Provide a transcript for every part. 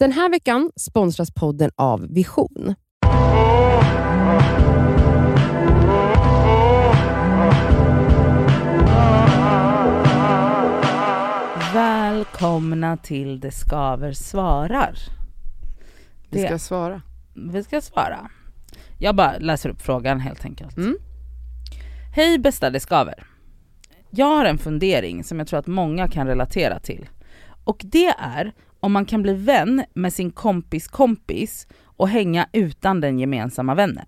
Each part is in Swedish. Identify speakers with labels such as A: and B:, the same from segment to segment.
A: Den här veckan sponsras podden av Vision.
B: Välkomna till Det skaver svarar.
C: Vi
B: Det-
C: ska svara.
B: Vi ska svara. Jag bara läser upp frågan helt enkelt.
C: Mm.
B: Hej bästa Det skaver. Jag har en fundering som jag tror att många kan relatera till. Och det är om man kan bli vän med sin kompis kompis och hänga utan den gemensamma vännen.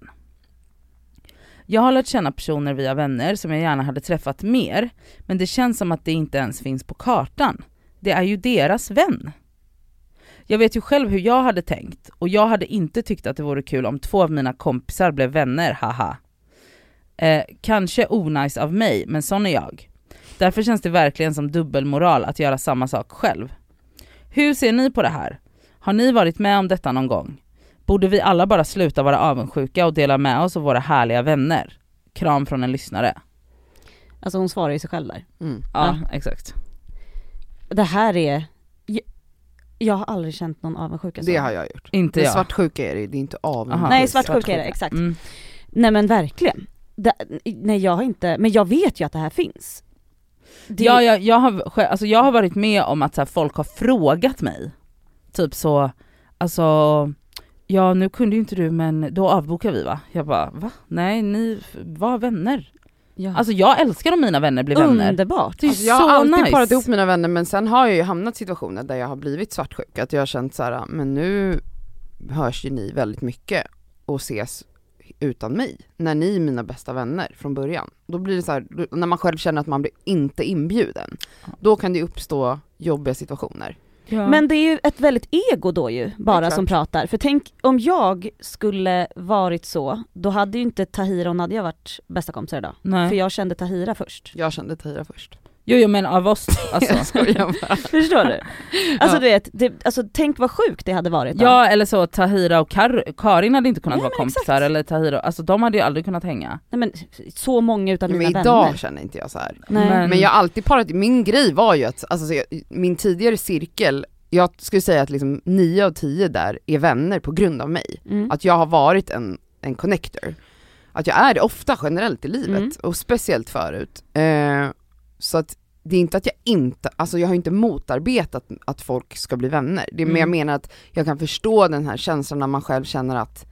B: Jag har lärt känna personer via vänner som jag gärna hade träffat mer, men det känns som att det inte ens finns på kartan. Det är ju deras vän. Jag vet ju själv hur jag hade tänkt och jag hade inte tyckt att det vore kul om två av mina kompisar blev vänner, haha. Eh, kanske onajs av mig, men sån är jag. Därför känns det verkligen som dubbelmoral att göra samma sak själv. Hur ser ni på det här? Har ni varit med om detta någon gång? Borde vi alla bara sluta vara avundsjuka och dela med oss av våra härliga vänner? Kram från en lyssnare.
D: Alltså hon svarar ju sig själv där.
C: Mm.
B: Ja, exakt.
D: Det här är, jag, har aldrig känt någon avundsjuka så.
C: Det har jag gjort.
B: Inte
C: Det
B: jag.
C: svartsjuka är det, det är inte avundsjuka.
D: Nej svartsjuka är det, exakt.
B: Mm.
D: Nej men verkligen. Det, nej jag har inte, men jag vet ju att det här finns. Det,
B: Ja, jag, jag, har, alltså jag har varit med om att så här, folk har frågat mig, typ så, alltså, ja nu kunde ju inte du men då avbokar vi va? Jag bara, va? Nej ni var vänner.
D: ja.
B: Alltså jag älskar om mina vänner blir vänner.
D: Underbart.
B: Det är
C: Alltså, jag har alltid
B: nice.
C: parat ihop mina vänner men sen har jag ju hamnat i situationer där jag har blivit svartsjuk, att jag har känt så här, men nu hörs ju ni väldigt mycket och ses utan mig, när ni är mina bästa vänner från början. Då blir det så här, när man själv känner att man blir inte inbjuden, då kan det uppstå jobbiga situationer.
B: Ja.
D: Men det är ju ett väldigt ego då ju, bara som pratar. För tänk om jag skulle varit så, då hade ju inte Tahira och Nadja varit bästa kompisar idag.
B: Nej.
D: För jag kände Tahira först.
C: Jag kände Tahira först.
B: Jo, jo men av oss, alltså.
C: Jag skojar bara.
D: Förstår du? Alltså
C: Ja.
D: du vet, det, alltså tänk vad sjukt det hade varit då.
B: Ja eller så Tahira och Kar- Karin hade inte kunnat
D: Ja,
B: vara kompisar
D: exakt.
B: eller Tahira, alltså de hade ju aldrig kunnat hänga.
D: Nej men så många utav
C: Men
D: mina
C: idag
D: vänner.
C: känner inte jag så här.
D: Nej.
B: Men-
C: Men jag har alltid parat, min grej var ju att, alltså så jag, min tidigare cirkel, jag skulle säga att liksom nio av tio där är vänner på grund av mig.
D: Mm.
C: Att jag har varit en, en connector. Att jag är det ofta generellt i livet,
D: Mm.
C: och speciellt förut. Eh, så att det är inte att jag inte, alltså jag har inte motarbetat att folk ska bli vänner. Det är mer jag
B: Mm.
C: menar att jag kan förstå den här känslan när man själv känner att,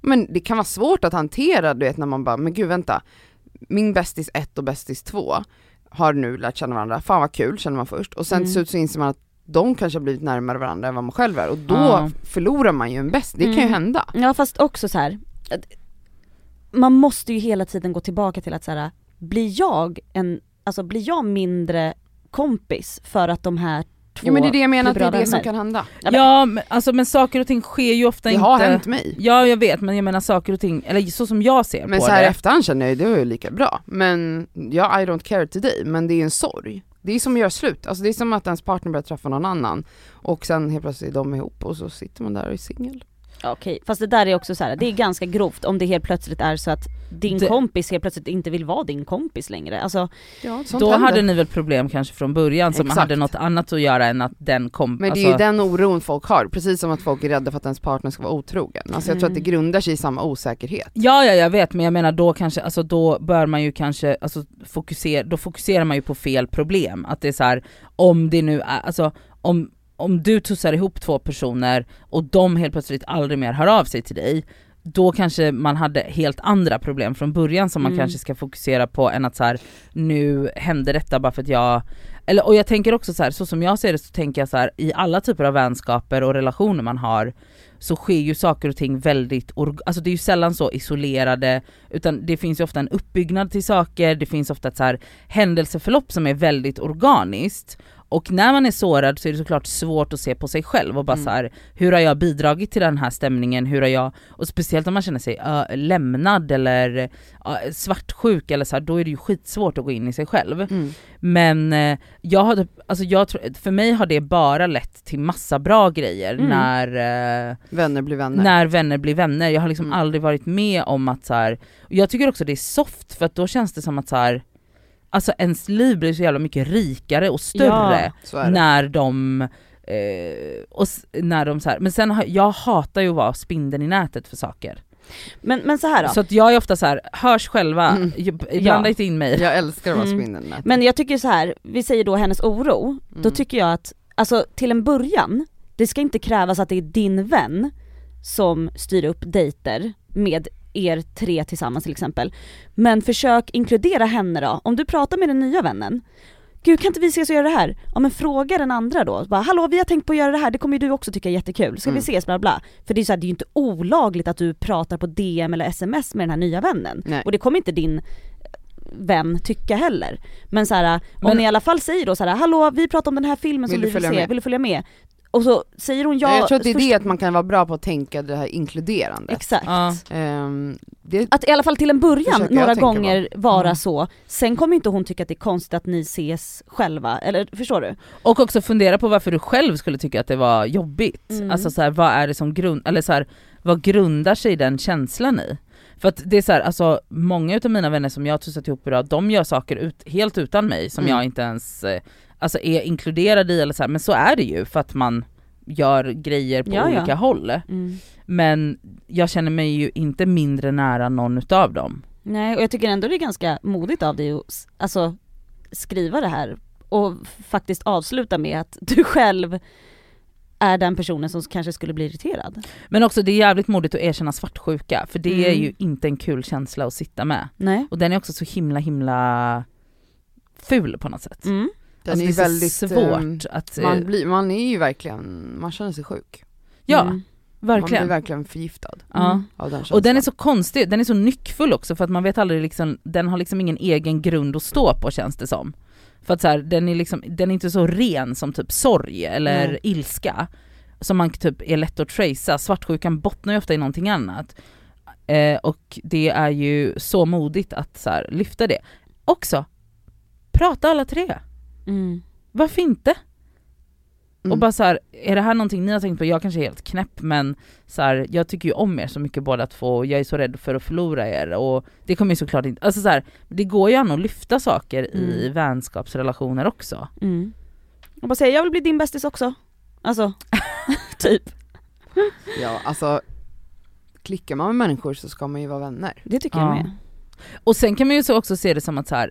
C: men det kan vara svårt att hantera, du vet när man bara, men gud vänta, min bästis 1 och bästis 2 har nu lärt känna varandra, fan vad kul känner man först, och sen
D: Mm.
C: till slut så inser man att de kanske har blivit närmare varandra än vad man själv är, och då
B: Ja.
C: förlorar man ju en bäst, det kan ju
D: Mm.
C: hända.
D: Ja fast också så här. man måste ju hela tiden gå tillbaka till att så här, blir jag en, alltså blir jag mindre kompis för att de här två
C: Ja men det är det jag menar, att det är det som kan hända.
D: Ja, men-
B: Ja men, alltså, men saker och ting sker ju ofta
C: Det
B: inte...
C: har hänt mig.
B: Ja jag vet men jag menar saker och ting, eller så som jag ser
C: Men
B: på
C: så här i
B: det.
C: efterhand känner jag, det var ju lika bra. Men, ja I don't care today, men det är en sorg. Det är som att göra slut, alltså det är som att ens partner börjar träffa någon annan och sen helt plötsligt är de ihop och så sitter man där och är singel.
D: Okej, fast det där är också så här, det är ganska grovt om det helt plötsligt är så att din
B: Det-
D: kompis helt plötsligt inte vill vara din kompis längre. Alltså,
C: Ja,
B: Då
C: händer.
B: hade ni väl problem kanske från början som
C: Exakt.
B: hade något annat att göra än att den kom...
C: Men det
B: alltså,
C: är ju den oron folk har, precis som att folk är rädda för att ens partner ska vara otrogen. Alltså jag tror att det
D: Mm.
C: grundar sig i samma osäkerhet.
B: Ja, ja jag vet men jag menar då kanske, alltså då bör man ju kanske, alltså fokusera, då fokuserar man ju på fel problem. Att det är så här, om det nu är, alltså om, om du tussar ihop två personer och de helt plötsligt aldrig mer hör av sig till dig, då kanske man hade helt andra problem från början som man
D: Mm.
B: kanske ska fokusera på än att så här, nu hände detta bara för att jag eller, och jag tänker också så här, så som jag ser det så tänker jag så här, i alla typer av vänskaper och relationer man har så sker ju saker och ting väldigt, alltså det är ju sällan så isolerade, utan det finns ju ofta en uppbyggnad till saker, det finns ofta ett så här händelseförlopp som är väldigt organiskt. Och när man är sårad så är det såklart svårt att se på sig själv och bara
C: Mm.
B: så här, hur har jag bidragit till den här stämningen, hur har jag, och speciellt om man känner sig ö, lämnad eller ö, svartsjuk eller så här, då är det ju skitsvårt att gå in i sig själv.
C: Mm.
B: Men eh, jag hade, alltså jag för mig har det bara lett till massa bra grejer
D: Mm.
B: när, eh,
C: Vänner blir vänner.
B: när vänner blir vänner. Jag har liksom
C: Mm.
B: aldrig varit med om att så här, och jag tycker också det är soft för att då känns det som att så alltså ens liv blir så jävla mycket rikare och större
D: Ja,
B: när de Eh, och när de så här, men sen jag hatar ju att vara spindeln i nätet för saker.
D: Men, men så här då.
B: Så att jag är ofta så här, hörs själva,
C: Mm.
B: blanda inte in mig.
C: Jag älskar att vara
D: Mm.
C: spindeln i nätet.
D: Men jag tycker så här, vi säger då hennes oro, då
C: Mm.
D: tycker jag att, alltså till en början, det ska inte krävas att det är din vän som styr upp dejter med er tre tillsammans till exempel. Men försök inkludera henne då, om du pratar med den nya vännen, Gud kan inte vi ses och göra det här? Ja men fråga den andra då, bara, hallå vi har tänkt på att göra det här, det kommer ju du också tycka är jättekul, ska vi
C: Mm.
D: ses bla bla? För det är, så här, det är ju inte olagligt att du pratar på DM eller sms med den här nya vännen.
C: Nej.
D: Och det kommer inte din vän tycka heller. Men så här, om
B: Men-
D: ni i alla fall säger då så här, hallå vi pratar om den här filmen som vi vill se,
C: med?"
D: vill du följa med? Och så säger hon ja.
C: Ja, jag tror att det är
D: först-
C: det att man kan vara bra på att tänka det här inkluderande.
D: Exakt.
B: Ja.
C: Ehm, det,
D: Att i alla fall till en början, några gånger vara
B: Mm.
D: så, sen kommer inte hon tycka att det är konstigt att ni ses själva, eller förstår du?
B: Och också fundera på varför du själv skulle tycka att det var jobbigt.
D: Mm.
B: Alltså så här, vad är det som grund, eller så här, vad grundar sig den känslan i? För att det är så här, alltså många utav mina vänner som jag har tussat ihop idag, de gör saker ut, helt utan mig som
C: Mm.
B: jag inte ens eh, alltså är inkluderad i eller så här, men så är det ju för att man gör grejer på
D: Ja, ja.
B: olika håll. Men jag känner mig ju inte mindre nära någon utav dem.
D: Nej och jag tycker ändå det är ganska modigt av dig att alltså, skriva det här och faktiskt avsluta med att du själv är den personen som kanske skulle bli irriterad.
B: Men också det är jävligt modigt att erkänna svartsjuka, för det är
D: Mm.
B: ju inte en kul känsla att sitta med.
D: Nej.
B: Och den är också så himla himla ful på något sätt.
D: Mm.
C: Den
B: alltså
C: är
B: det är
C: väldigt,
B: svårt att... eh,
C: man, blir, man är ju verkligen, man känner sig sjuk.
B: ja,
D: Mm.
C: Man
B: verkligen.
C: blir verkligen förgiftad
B: Ja.
D: Mm.
C: av den känslan.
B: Och den är så konstig, den är så nyckfull också för att man vet aldrig liksom, den har liksom ingen egen grund att stå på känns det som. För att så här, den är liksom, den är inte så ren som typ sorg eller
C: Nej.
B: ilska. Som man typ är lätt att tracea, svartsjukan bottnar ju ofta i någonting annat. Eh, och det är ju så modigt att så här, lyfta det. Också, prata alla tre.
D: Mm.
B: Varför inte?
C: Mm.
B: Och bara så här, är det här någonting ni har tänkt på? Jag kanske är helt knäpp men så här, jag tycker ju om er så mycket båda två och jag är så rädd för att förlora er och det kommer ju såklart inte, alltså så här, det går ju an att lyfta saker i
D: Mm.
B: vänskapsrelationer också.
D: Mm. Och bara säga jag vill bli din bästis också. Alltså, typ.
C: Ja, alltså klickar man med människor så ska man ju vara vänner.
D: Det tycker
B: Ja.
D: jag med.
B: Och sen kan man ju så också se det som att så här,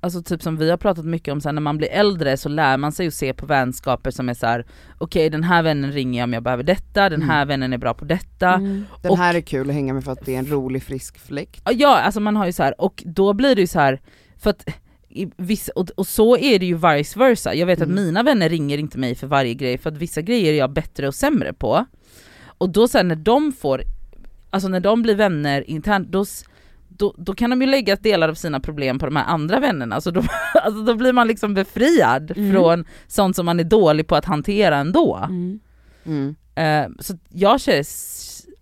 B: alltså typ som vi har pratat mycket om, så här, när man blir äldre så lär man sig att se på vänskaper som är så här: okej den här vännen ringer jag om jag behöver detta, den här
C: Mm.
B: vännen är bra på detta.
D: Mm.
C: Den
B: Och-
C: här är kul att hänga med för att det är en rolig frisk fläkt.
B: Ja alltså man har ju så här och då blir det ju så här för att i vissa, och, och så är det ju vice versa. Jag vet
C: Mm.
B: att mina vänner ringer inte mig för varje grej för att vissa grejer är jag bättre och sämre på. Och då sen när de får, alltså när de blir vänner internt, då, då, då kan de ju lägga delar av sina problem på de här andra vännerna, så då, alltså då blir man liksom befriad
D: Mm.
B: från sånt som man är dålig på att hantera ändå.
D: Mm.
C: Mm.
B: Eh, så jag känner,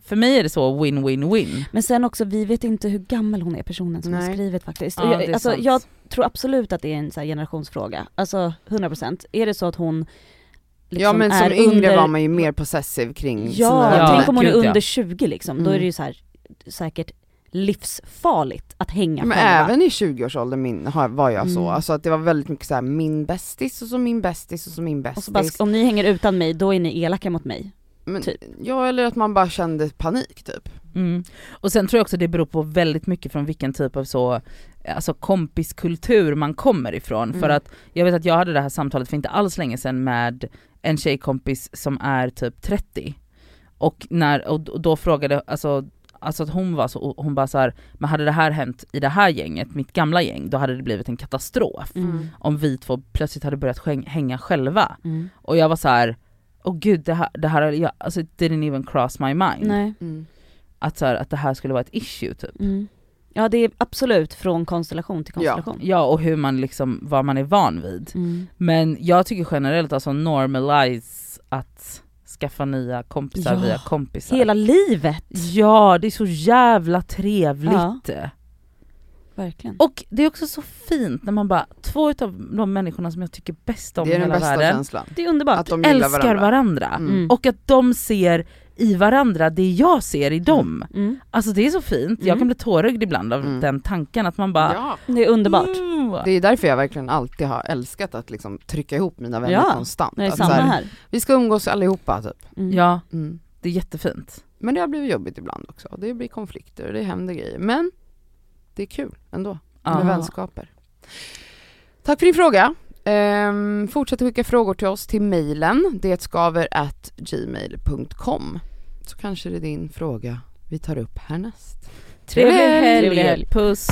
B: för mig är det så win-win-win.
D: Men sen också, vi vet inte hur gammal hon är personen som har skrivit faktiskt.
B: Ja,
D: jag, alltså, jag tror absolut att det är en så här generationsfråga. Alltså 100%. Är det så att hon liksom
C: ja men som
D: är
C: yngre
D: under...
C: var man ju mer possessiv kring
D: Ja,
C: sina
B: Ja,
D: tänk om hon är under 20 liksom. Då är
C: Mm.
D: det ju så här, säkert livsfarligt att hänga
C: Men
D: själva.
C: även i 20-årsåldern min, har- var jag så,
D: Mm.
C: alltså att det var väldigt mycket så här: min bästis och så min bästis och så min
D: och
C: bästis.
D: så bara, om ni hänger utan mig, då är ni elaka mot mig.
C: Men,
D: typ.
C: Ja eller att man bara kände panik typ.
B: Mm. Och sen tror jag också det beror på väldigt mycket från vilken typ av så, alltså kompiskultur man kommer ifrån.
C: Mm.
B: För att jag vet att jag hade det här samtalet för inte alls länge sedan med en tjejkompis som är typ 30. Och, när, och och då frågade, alltså, alltså att hon var så, hon bara så här, men hade det här hänt i det här gänget, mitt gamla gäng, då hade det blivit en katastrof.
D: Mm.
B: Om vi två plötsligt hade börjat hänga själva.
D: Mm.
B: Och jag var så här, åh gud det här, det här jag, alltså it didn't even cross my mind.
D: Nej.
C: Mm.
B: Att, så här, att det här skulle vara ett issue typ.
D: Mm. Ja det är absolut från konstellation till
C: Ja.
D: konstellation.
B: Ja och hur man liksom, vad man är van vid.
D: Mm.
B: Men jag tycker generellt alltså normalize att skaffa nya kompisar
D: Ja,
B: via kompisar.
D: Hela livet!
B: Ja det är så jävla trevligt.
D: Verkligen.
B: Och det är också så fint när man bara, två utav de människorna som jag tycker bäst om
C: Det
B: i
C: är den
B: hela
C: bästa
B: världen
C: känslan.
D: Det är underbart.
C: Att de
B: älskar varandra.
C: Mm.
D: Mm.
B: Och att de ser i varandra det jag ser i dem.
D: Mm.
B: Alltså det är så fint, jag
D: Mm.
B: kan bli tårögd ibland av
C: Mm.
B: den tanken att man bara
C: Ja.
D: Det är underbart.
B: "Mm."
C: Det är därför jag verkligen alltid har älskat att liksom trycka ihop mina vänner
D: Ja,
C: konstant.
D: Det är samma
C: här,
D: här.
C: Vi ska umgås allihopa typ.
D: Mm.
B: Ja,
C: Mm.
B: det är jättefint.
C: Men det har blivit jobbigt ibland också. Det blir konflikter och det händer grejer. Men det är kul ändå med
B: Ja.
C: vänskaper. Tack för din fråga. Um, fortsätt skicka frågor till oss till mejlen detskaver@gmail.com så kanske det är din fråga vi tar upp härnäst.
B: Trevlig helg,
D: Trevlig helg.
B: puss!